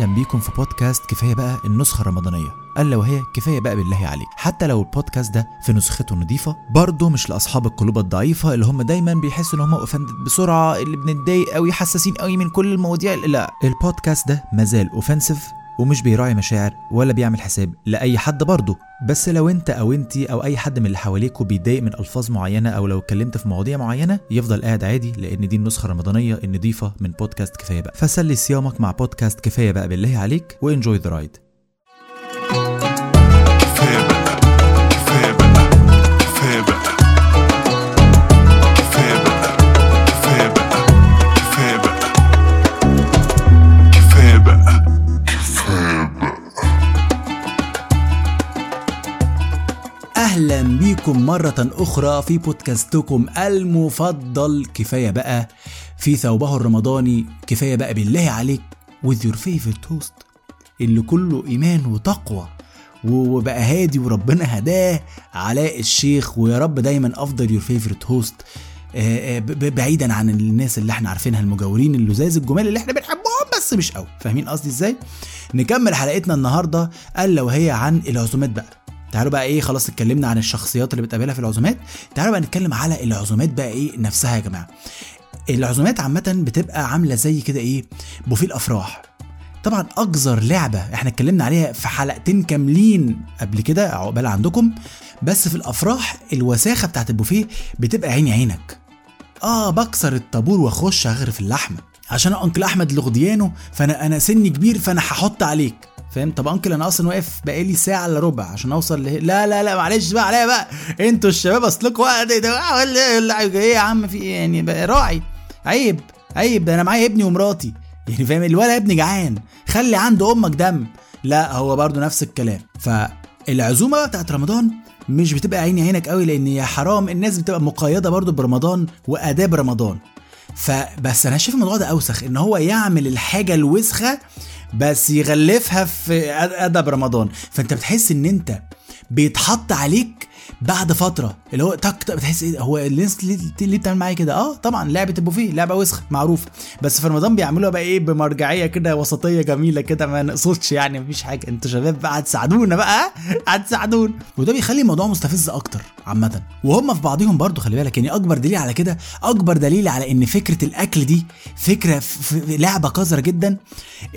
أهلا بيكم في بودكاست كفاية بقى النسخة الرمضانية. ألا وهي كفاية بقى بالله عليك. حتى لو البودكاست ده في نسخته نظيفة برضه مش لأصحاب القلوب الضعيفة اللي هم دايما بيحسوا إن هم offended بسرعة اللي بنتضايق قوي حساسين قوي من كل المواضيع. لا البودكاست ده مازال offensive ومش بيراعي مشاعر ولا بيعمل حساب لأي حد برضه. بس لو انت أو انت أو أي حد من اللي حواليكوا بيتضايق من ألفاظ معينة أو لو اتكلمت في مواضيع معينة يفضل قاعد عادي لأن دي النسخة الرمضانية النظيفه من بودكاست كفاية بقى. فسلي صيامك مع بودكاست كفاية بقى بالله عليك و enjoy the ride بيكم مرة أخرى في بودكاستكم المفضل. كفاية بقى في ثوبه الرمضاني. كفاية بقى بالله عليك with your favorite host اللي كله إيمان وتقوى وبقى هادي وربنا هداه. علاء الشيخ ويا رب دايما أفضل your favorite host بعيدا عن الناس اللي إحنا عارفينها المجاورين اللذاذ الجمال اللي إحنا بنحبهم بس مش قوي. فاهمين قصدي إزاي؟ نكمل حلقتنا النهارده ألا وهي عن العزومات بقى. تعالوا بقى إيه خلاص اتكلمنا عن الشخصيات اللي بتقابلها في العزومات. تعالوا بقى نتكلم على العزومات بقى إيه نفسها يا جماعة. العزومات عامة بتبقى عاملة زي كده إيه بوفيه الأفراح. طبعا اقذر لعبة إحنا اتكلمنا عليها في حلقتين كاملين قبل كده عقبال عندكم. بس في الأفراح الوساخة بتاعت البوفيه بتبقى عيني عينك. آه بكسر الطابور وأخش أغرف اللحمه عشان انكل أحمد لغديانه فانا أنا سني كبير فأنا هحط عليك. فاهم؟ طب انكل أنا أصلا واقف بقالي ساعة إلا ربع عشان أوصل له لا لا لا معلش بقى عليا بقى. أنتوا الشباب اصلكوا وقت إيه يا عم؟ في إيه يعني؟ بقى راعي. عيب عيب ده أنا معايا ابني ومراتي. يعني فاهم؟ الولا ابني جعان. خلي عند أمك دم. لا هو برضو نفس الكلام. فالعزومة بقى بتاعت رمضان مش بتبقى عيني عينك قوي لأن يا حرام الناس بتبقى مقيدة برضو برمضان وآداب رمضان. فبس أنا شايف الموضوع ده أوسخ إن هو يعمل الحاجة الوسخة بس يغلفها في أدب رمضان. فأنت بتحس إن أنت بيتحط عليك بعد فترة اللي هو تك بتحس إيه هو الناس ليه ليه بتعمل معايا كده؟ آه طبعا لعبه البوفيه لعبه وسخه معروفه بس في رمضان بيعملوها بقى إيه بمرجعية كده وسطية جميلة كده ما نقصدش يعني مفيش حاجة. أنتوا شباب بقى هتساعدونا بقى هتساعدونا. وده بيخلي الموضوع مستفز أكتر عامة. وهم في بعضهم برضو خلي بالك يعني أكبر دليل على كده أكبر دليل على إن فكرة الأكل دي فكرة في لعبة قذرة جدا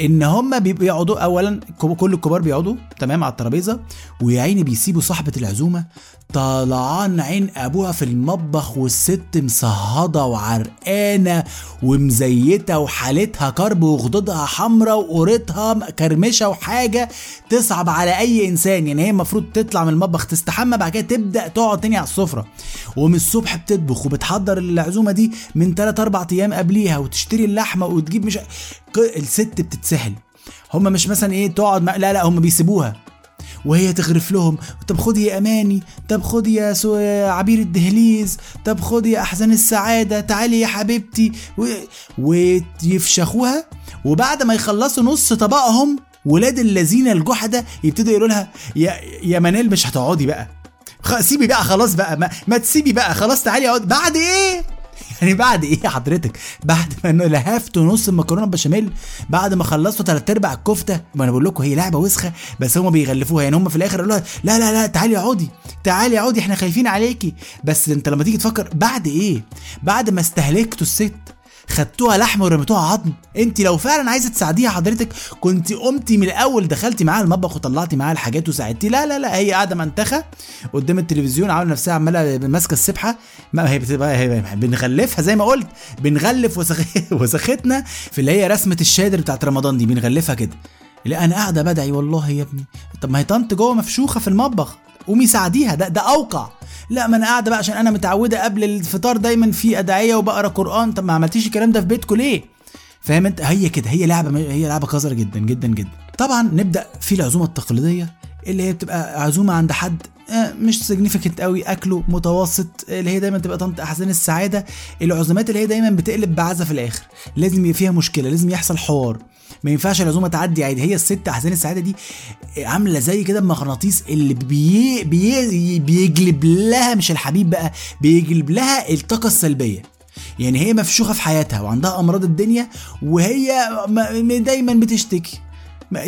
إن هم بيقعدوا اولا كل الكبار بيقعدوا تمام على الترابيزة ويا عيني بيسيبوا صاحبة العزومة طلعان عين أبوها في المطبخ والست مصهدة وعرقانة ومزيتة وحالتها كرب وخدودها حمرا وقورتها كرمشة وحاجة تصعب على أي إنسان. يعني هي المفروض تطلع من المطبخ تستحمى بعد كده تبدأ تقعد تاني على السفرة. ومن الصبح بتطبخ وبتحضر العزومة دي من 3 4 أيام قبليها وتشتري اللحمة وتجيب مش الست بتتسهل. هم مش مثلا إيه تقعد لا لا هم بيسيبوها. وهي تغرف لهم طب خدي يا أماني طب خدي يا, عبير الدهليز طب خدي يا أحزان السعادة تعالي يا حبيبتي. و... ويفشخوها وبعد ما يخلصوا نص طبقهم ولاد الذين الجحدة يبتدوا يقولوا لها يا يا منال مش هتقعدي بقى سيبي بقى خلاص بقى ما, ما تسيبي بقى خلاص تعالي اقعد بعد إيه؟ يعني بعد إيه حضرتك؟ بعد ما لهفتوا نص المكرونة بشاميل بعد ما خلصتوا ثلاث أرباع الكفتة ما أنا بقول لكم هي لعبة وسخة بس هم بيغلفوها. يعني هم في الآخر قالوا لا لا لا تعالي اقعدي تعالي اقعدي إحنا خايفين عليكي. بس انت لما تيجي تفكر بعد إيه؟ بعد ما استهلكتوا الست خدتوها لحم ورميتوها عظم انت لو فعلا عايزة تساعديها حضرتك كنت قمتي من الأول دخلتي معاها المطبخ وطلعتي معاها الحاجات وساعدتي. لا لا لا هي قاعدة منتخة قدام التلفزيون عاملة نفسها عمالة ماسكة السبحة. ما هي بتبقى هي بنغلفها زي ما قلت بنغلف وسخ... وسختنا في اللي هي رسمة الشادر بتاعت رمضان دي بنغلفها كده. لا أنا قاعدة بدعي والله يا ابني. طب ما هي طنط جوه مفشوخة في المطبخ. قومي ساعديها ده ده أوقع. لا ما أنا قاعدة بقى عشان أنا متعودة قبل الفطار دايما في أدعية وبقرأ قرآن. طب ما عملتيش الكلام ده في بيتكم ليه؟ فاهم أنت؟ هي كده هي لعبة هي لعبة قذرة جدا جدا جدا. طبعا نبدأ في العزومة التقليدية اللي هي بتبقى عزومة عند حد مش significant قوي أكله متوسط اللي هي دايما تبقى طنط أحزان السعادة العزومات اللي هي دايما بتقلب بعزا في الآخر. لازم يبقى فيها مشكلة لازم يحصل حوار. ما ينفعش العزومة تعدي عادي. هي الست أحزان السعادة دي عاملة زي كده المغناطيس اللي بي بي بيجلب لها مش الحبيب بقى بيجلب لها الطاقة السلبية. يعني هي مفشوخه في حياتها وعندها أمراض الدنيا وهي دايما بتشتكي.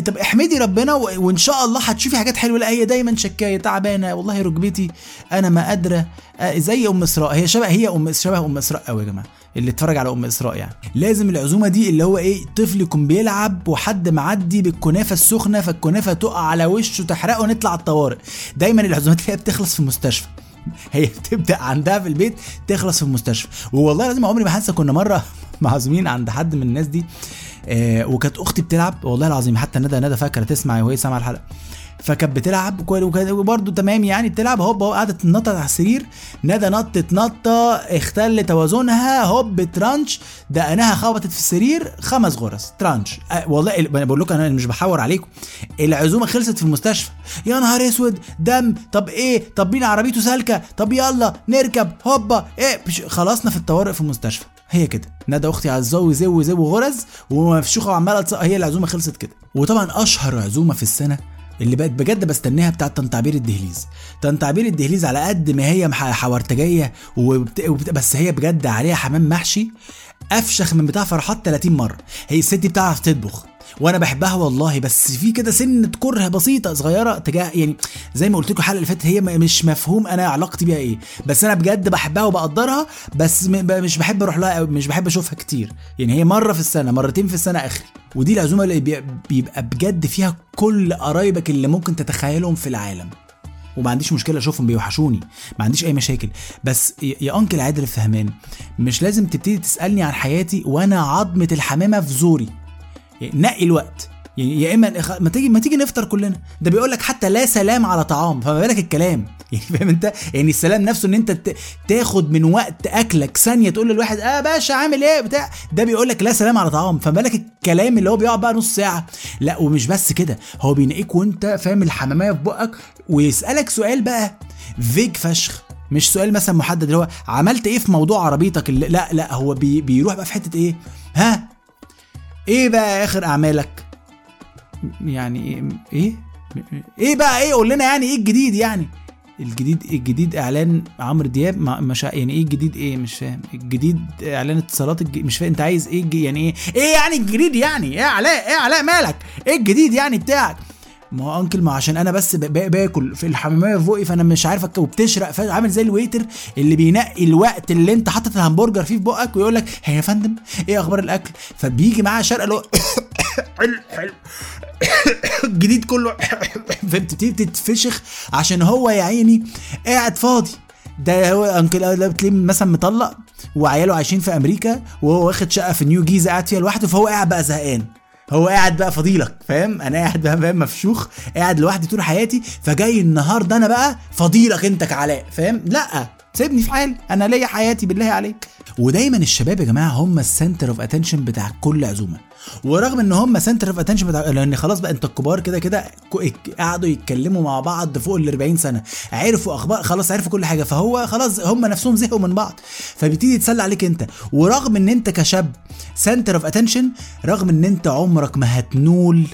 طب احمدي ربنا. وإن شاء الله هتشوفي حاجات حلوة لا هي دايما شكاية تعبانة والله ركبتي أنا ما قادرة آه، زي أم إسراء. هي شبه هي ام شبه أم إسراء قوي يا جماعة. اللي اتفرج على أم إسراء يعني. لازم العزومة دي اللي هو إيه طفل يكون بيلعب وحد معدي بالكنافة السخنة فالكنافة تقع على وشه تحرقه ونطلع الطوارئ. دايما العزومات اللي هي بتخلص في المستشفى. هي بتبدأ عندها في البيت تخلص في المستشفى. والله لازم عمري ما هنسى كنا مرة معزومين عند حد من الناس دي آه وكانت أختي بتلعب. والله العظيم حتى ندى ندى فاكرة تسمع وهي سامعه الحلقة. فكانت بتلعب وبرده تمام يعني بتلعب. هوب هوب قعدت تنطط على السرير. ندى نطت نطة اختل توازنها هوب ترانش. دقنها خبطت في السرير. خمس غرز. ترانش. أه والله ال- بقول لكم أنا مش بحور عليكم. العزومة خلصت في المستشفى. يا نهار أسود دم. طب إيه؟ طب مين عربيته سالكة؟ طب يلا نركب. هوبا إيه؟ خلصنا في الطوارئ في المستشفى. هي كده. ندى أختي عزوي زو زو غرز. ومفشوخة وعمالة هي العزومة خلصت كده. وطبعا أشهر عزومة في السنة اللي بقت بجد بستناها بتاعت تنتعبير الدهليز. تنتعبير الدهليز على قد ما هي حورتجيه وبت... وبت... بس هي بجد عليها حمام محشي أفشخ من بتاع فرحات 30 مرة. هي الست بتعرف تطبخ. وأنا بحبها والله بس في كده سنة كره بسيطة صغيرة تجاه يعني زي ما قلت لكم الحلقة اللي فاتت هي مش مفهوم أنا علاقتي بيها إيه بس أنا بجد بحبها وبقدرها بس مش بحب أروح لها أوي، مش بحب أشوفها كتير. يعني هي مرة في السنة مرتين في السنة آخري. ودي العزومة اللي بي- بيبقى بجد فيها كل قرايبك اللي ممكن تتخيلهم في العالم. وما عنديش مشكلة أشوفهم بيوحشوني ما عنديش أي مشاكل. بس يا أنكل عادل الفهمان مش لازم تبتدي تسألني عن حياتي وأنا عظمة الحمامة في زوري. نقي الوقت. يعني يا إما ما تيجي ما تيجي نفطر كلنا. ده بيقول لك حتى لا سلام على طعام. فما بالك الكلام. يعني فاهم أنت؟ يعني السلام نفسه إن أنت تاخد من وقت أكلك ثانية تقول للواحد آه باشا عامل إيه؟ بتاع. ده بيقول لك لا سلام على طعام. فما بالك الكلام اللي هو بيقعد بقى نص ساعة. لا ومش بس كده. هو بينقيك وأنت فاهم الحمامية في بقك. ويسألك سؤال بقى. فيج فشخ. مش سؤال مثلا محدد اللي هو عملت إيه في موضوع عربيتك؟ اللي لا لا هو بي بيروح بقى في حتة إيه؟ ها؟ إيه بقى اخر اعمالك؟ يعني إيه؟ إيه بقى؟ إيه؟ قول لنا يعني إيه الجديد يعني؟ الجديد الجديد اعلان عمرو دياب مش يعني إيه الجديد؟ إيه؟ مش فاهم. الجديد اعلان اتصالات. مش فاهم. انت عايز إيه. يعني إيه؟ إيه يعني الجديد يعني؟ إيه علاء إيه علاء مالك؟ إيه الجديد يعني بتاعك؟ ما هو uncle ما عشان أنا بس باكل. في الحمامة في فأنا مش عارف وبتشرق. عامل زي ال waiter اللي بينقي الوقت اللي أنت حاطط الهمبرجر فيه في بقك ويقول لك هي يا فندم إيه أخبار الأكل؟ فبيجي معاه شرقه اللي هو حلو حلو. الجديد كله. فهمت بتبتدي تتفشخ عشان هو يا عيني قاعد فاضي. ده هو uncle ده بتلاقيه مثلا مطلق وعياله عايشين في أمريكا وهو واخد شقة في نيو جيزة قاعد فيها لوحده فهو قاعد بقى زهقان. هو قاعد بقى فضيلك فاهم؟ أنا قاعد بقى فاهم؟ مفشوخ قاعد لوحدي طول حياتي فجاي النهارده أنا بقى فضيلك أنت كعلاء فاهم؟ لأ سيبني في حالي أنا ليا حياتي بالله عليك. ودايما الشباب يا جماعة هم ال center of attention بتاع كل عزومة. ورغم إن هم center of attention بتاع لأن خلاص بقى انت الكبار كده كده قعدوا يتكلموا مع بعض فوق ال 40 سنة. عرفوا أخبار خلاص عرفوا كل حاجة. فهو خلاص هم نفسهم زهقوا من بعض. فبيبتدي يتسلى عليك أنت. ورغم إن أنت كشاب center of attention رغم إن أنت عمرك ما هتنول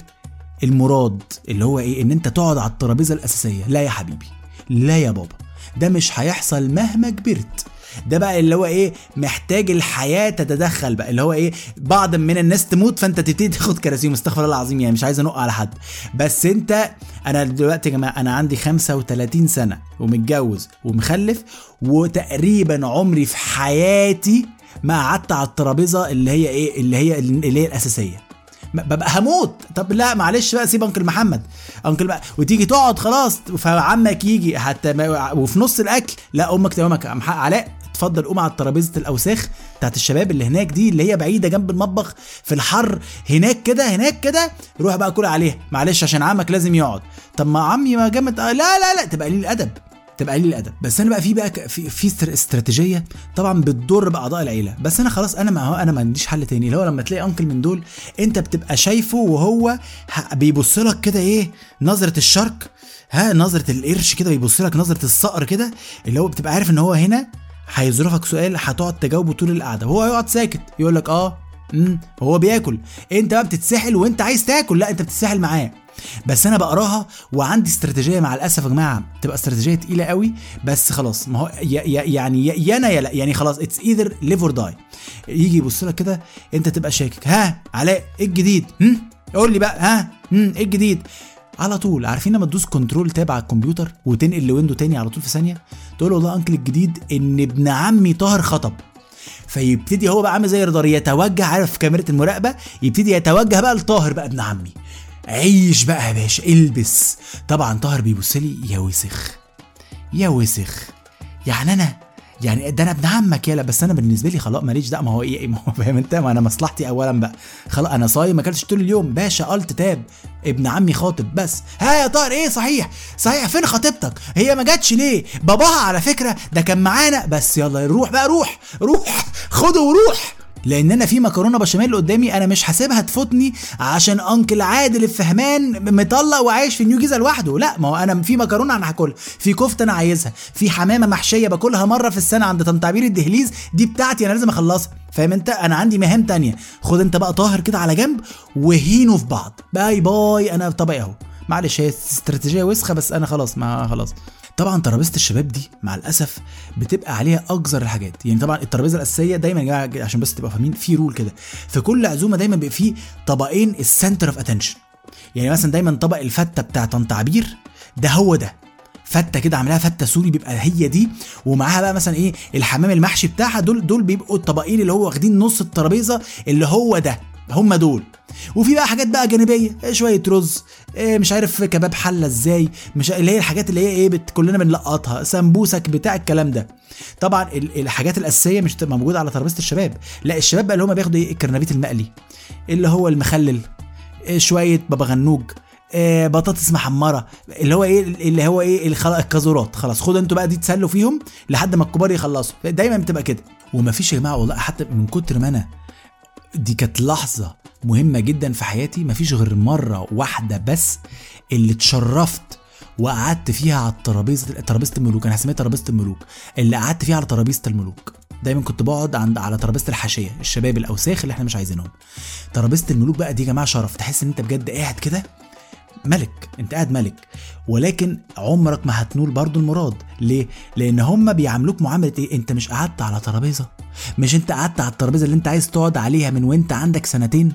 المراد اللي هو إيه؟ إن أنت تقعد على الترابيزة الأساسية. لا يا حبيبي. لا يا بابا. ده مش هيحصل مهما كبرت. ده بقى اللي هو إيه محتاج الحياة تتدخل بقى اللي هو إيه بعض من الناس تموت فأنت تبتدي تاخد كراسيم استغفر الله العظيم يعني مش عايز أنق على حد. بس أنت أنا دلوقتي يا جماعة أنا عندي 35 سنة ومتجوز ومخلف وتقريبا عمري في حياتي ما قعدت على الترابيزة اللي هي إيه اللي هي اللي هي الأساسية. ببقى هموت. طب لا معلش بقى سيب أنكل محمد. أنكل بقى وتيجي تقعد خلاص فعمك يجي حتى وفي نص الأكل لا أمك حق علاء اتفضل قوم على ترابيزة الأوساخ بتاعت الشباب اللي هناك دي اللي هي بعيدة جنب المطبخ في الحر هناك كده هناك كده روح بقى كل عليها. معلش عشان عمك لازم يقعد. طب ما عمي ما جامد آه، لا لا لا تبقى قليل الأدب تبقى قليل الأدب. بس أنا بقى في بقى في في استر- استراتيجية طبعا بتضر بأعضاء العيلة. بس أنا خلاص أنا ما أنا ما عنديش حل تاني. اللي هو لما تلاقي انكل من دول أنت بتبقى شايفه وهو بيبص لك كده إيه نظرة الشرق ها نظرة القرش كده بيبص لك نظرة الصقر كده اللي هو بتبقى عارف إن هو هنا هيظرفك سؤال هتقعد تجاوبه طول القعدة. وهو هيقعد ساكت يقول لك آه امم هو بياكل. أنت بقى بتتسحل وأنت عايز تاكل. لا أنت بتتسحل معاه. بس أنا بقراها وعندي استراتيجية مع الأسف يا جماعة. تبقى استراتيجية تقيلة قوي. بس خلاص ما هو يعني يا أنا يا لا. يعني خلاص it's either live or die يجي يبص لك كده أنت تبقى شاكك. ها علاء إيه الجديد؟ هم قول لي بقى. ها امم إيه الجديد؟ على طول. عارفين لما تدوس control tab على الكمبيوتر وتنقل ل window تاني على طول في ثانية؟ تقول له والله uncle الجديد إن ابن عمي طاهر خطب. فيبتدي هو بقى عامل زي رادار يتوجه عارف كاميرا المراقبة يبتدي يتوجه بقى لطاهر بقى ابن عمي. عيش بقى يا باشا البس. طبعا طاهر بيبص لي يا وسخ يا وسخ. يعني أنا يعني ده أنا ابن عمك يالا بس أنا بالنسبة لي خلاص ماليش دعوة. ما هو إيه ما هو فاهم أنت؟ ما أنا مصلحتي اولا بقى. خلاص أنا صايم ما أكلتش طول اليوم. باشا الت تاب ابن عمي خاطب بس. ها يا طاهر إيه صحيح؟ صحيح فين خطيبتك؟ هي ما جاتش ليه؟ باباها على فكرة ده كان معانا بس يلا روح بقى روح روح خده وروح. لأن أنا في مكرونه بشاميل قدامي أنا مش حاسبها تفوتني عشان uncle عادل الفهمان مطلق وعايش في نيو جيزه لوحده. لا ما هو أنا في مكرونه أنا هاكلها في كفته أنا عايزها في حمامه محشيه باكلها مره في السنة عند طنط عبير الدهليز دي بتاعتي أنا لازم اخلصها. فاهم انت؟ أنا عندي مهام تانية. خد انت بقى طاهر كده على جنب وهنوا في بعض. باي باي أنا طبعي اهو. معلش هي استراتيجية وسخة بس أنا خلاص ما خلاص. طبعا ترابيزة الشباب دي مع الأسف بتبقى عليها اقذر الحاجات. يعني طبعا الترابيزة الأساسية دايما يا جماعة عشان بس تبقوا فاهمين في rule كده. في كل عزومة دايما بيبقى فيه طبقين ال center of attention يعني مثلا دايما طبق الفتة بتاع طنط عبير ده هو ده. فتة كده عاملاها فتة سوري بيبقى هي دي. ومعاها بقى مثلا إيه الحمام المحشي بتاعها دول دول بيبقوا الطبقين اللي هو واخدين نص الترابيزة اللي هو ده. هم دول. وفي بقى حاجات بقى جانبية شوية رز إيه مش عارف كباب حلة إزاي مش اللي هي الحاجات اللي هي إيه بت كلنا بنلقطها سمبوسك بتاع الكلام ده. طبعا ال- الحاجات الأساسية مش موجودة على ترابيزة الشباب لا الشباب بقى اللي هم بياخدوا إيه الكرنبيت المقلي اللي هو المخلل إيه شوية بابا غنوج إيه بطاطس محمرة اللي هو إيه اللي هو إيه الكازورات خلاص خدوا أنتوا بقى دي تسلوا فيهم لحد ما الكبار يخلصوا. دايما بتبقى كده. ومفيش يا جماعة والله حتى من كتر ما أنا دي كانت لحظة مهمة جدا في حياتي. مفيش غير مرة واحدة بس اللي اتشرفت وقعدت فيها على الترابيزة ترابيزة الملوك. أنا هسميها ترابيزة الملوك. اللي قعدت فيها على ترابيزة الملوك. دايما كنت بقعد عند على ترابيزة الحاشية الشباب الأوساخ اللي إحنا مش عايزينهم. ترابيزة الملوك بقى دي يا جماعة شرف. تحس إن أنت بجد قاعد كده؟ ملك. أنت قاعد ملك. ولكن عمرك ما هتنول برضو المراد. ليه؟ لأن هم بيعاملوك معاملة إيه؟ أنت مش قعدت على ترابيزة. مش أنت قعدت على الترابيزة اللي أنت عايز تقعد عليها من وأنت عندك سنتين؟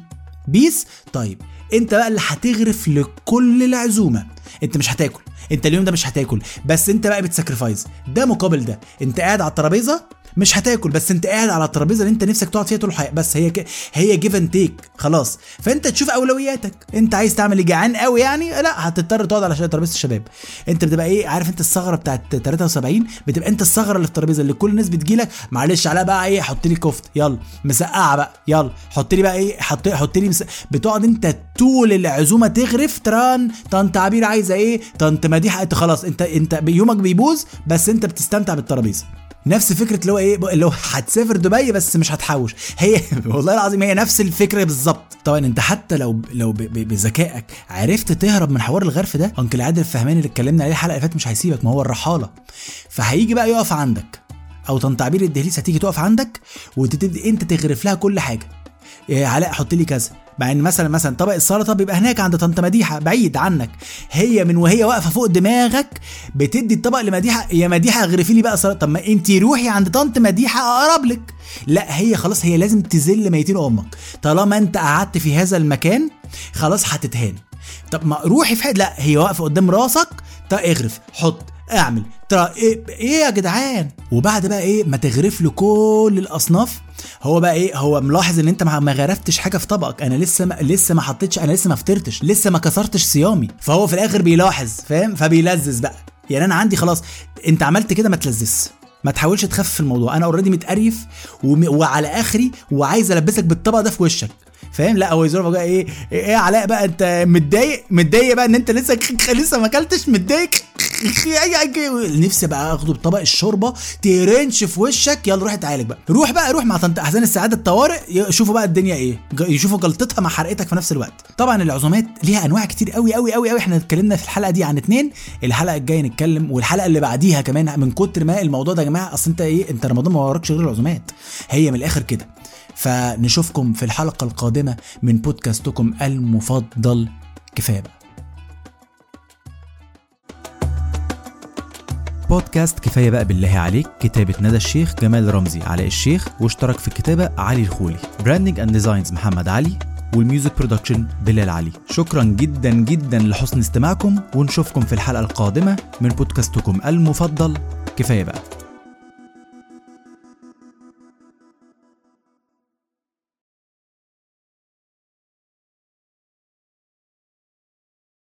بس. طيب انت بقى اللي هتغرف لكل العزومة. انت مش هتاكل. انت اليوم ده مش هتاكل. بس انت بقى بت sacrifice ده مقابل ده. انت قاعد على الترابيزة مش هتاكل بس انت قاعد على الترابيزة اللي انت نفسك تقعد فيها طول الحياة بس هي ك... هي give and take خلاص. فانت تشوف أولوياتك. انت عايز تعمل إيه؟ جعان قوي يعني؟ لا هتضطر تقعد على ترابيزة الشباب. انت بتبقى إيه؟ عارف انت الثغرة بتاعت 73 بتبقى انت الثغرة اللي في الترابيزة اللي كل الناس بتجيلك معلش على بقى إيه؟ حط لي كفتة يلا. مسقعة بقى يلا. حط لي بقى إيه؟ حط حط لي مس... بتقعد انت طول العزومة تغرف تران طنط عبير عايزة إيه؟ طنط مديحه انت خلاص. انت انت يومك بيبوظ بس انت بتستمتع بالترابيزة. نفس فكرة اللي هو إيه اللي هو هتسافر دبي بس مش هتحوش. هي والله العظيم هي نفس الفكرة بالظبط. طبعا أنت حتى لو لو بذكائك عرفت تهرب من حوار الغرف ده أنكل عادل الفهماني اللي اتكلمنا عليه الحلقة اللي فاتت مش هيسيبك ما هو الرحالة. فهيجي بقى يقف عندك أو طنط عبير الدهليس هتيجي تقف عندك وتبتدي أنت تغرف لها كل حاجة. علاء حط لي كذا. مع إن مثلا مثلا طبق السلطة بيبقى هناك عند طنط مديحة بعيد عنك. هي من وهي واقفة فوق دماغك بتدي الطبق لمديحة يا مديحة اغرفي لي بقى سلطة. طب ما انت روحي عند طنط مديحة أقرب لك. لا هي خلاص هي لازم تذل ميتين أمك. طالما أنت قعدت في هذا المكان خلاص هتتهان طب ما روحي في حد لا هي واقفة قدام راسك طب اغرف حط اعمل. ترى إيه, إيه يا جدعان؟ وبعد بقى إيه ما تغرف له كل الاصناف هو بقى إيه هو ملاحظ ان انت ما غرفتش حاجة في طبقك. أنا لسه ما لسه ما حطيتش أنا لسه ما فطرتش لسه ما كسرتش صيامي. فهو في الآخر بيلاحظ فاهم؟ فبيلذذ بقى. يعني أنا عندي خلاص انت عملت كده ما تلذذش. ما تحاولش تخفف الموضوع. أنا اوريدي متقريف وم... وعلى اخري وعايز البسك بالطبق ده في وشك. فاهم؟ لا هو يزور بقى إيه إيه علاء بقى انت متضايق؟ متضايق بقى ان انت لسه لسه ما اكلتش؟ متضايق؟ نفسي بقى اخده بطبق الشوربة ترنش في وشك. يلا روح اتعالج بقى. روح بقى روح مع طنط احزان السعادة الطوارئ. يشوفوا بقى الدنيا إيه. يشوفوا جلطتها مع حرقتك في نفس الوقت. طبعا العزومات ليها انواع كتير قوي قوي قوي قوي. إحنا اتكلمنا في الحلقة دي عن اتنين. الحلقة الجاية نتكلم والحلقة اللي بعديها كمان من كتر ما الموضوع ده يا جماعة اصل انت إيه انت رمضان ما وراكش غير العزومات. هي من الآخر كده. فنشوفكم في الحلقة القادمة من بودكاستكم المفضل. كفاية بقى. بودكاست كفاية بقى بالله عليك كتابة ندى الشيخ جمال رمزي علاء الشيخ واشترك في الكتابة علي الخولي. branding and designs محمد علي وال music production بلال علي. شكرا جدا جدا لحسن استماعكم ونشوفكم في الحلقة القادمة من بودكاستكم المفضل. كفاية بقى.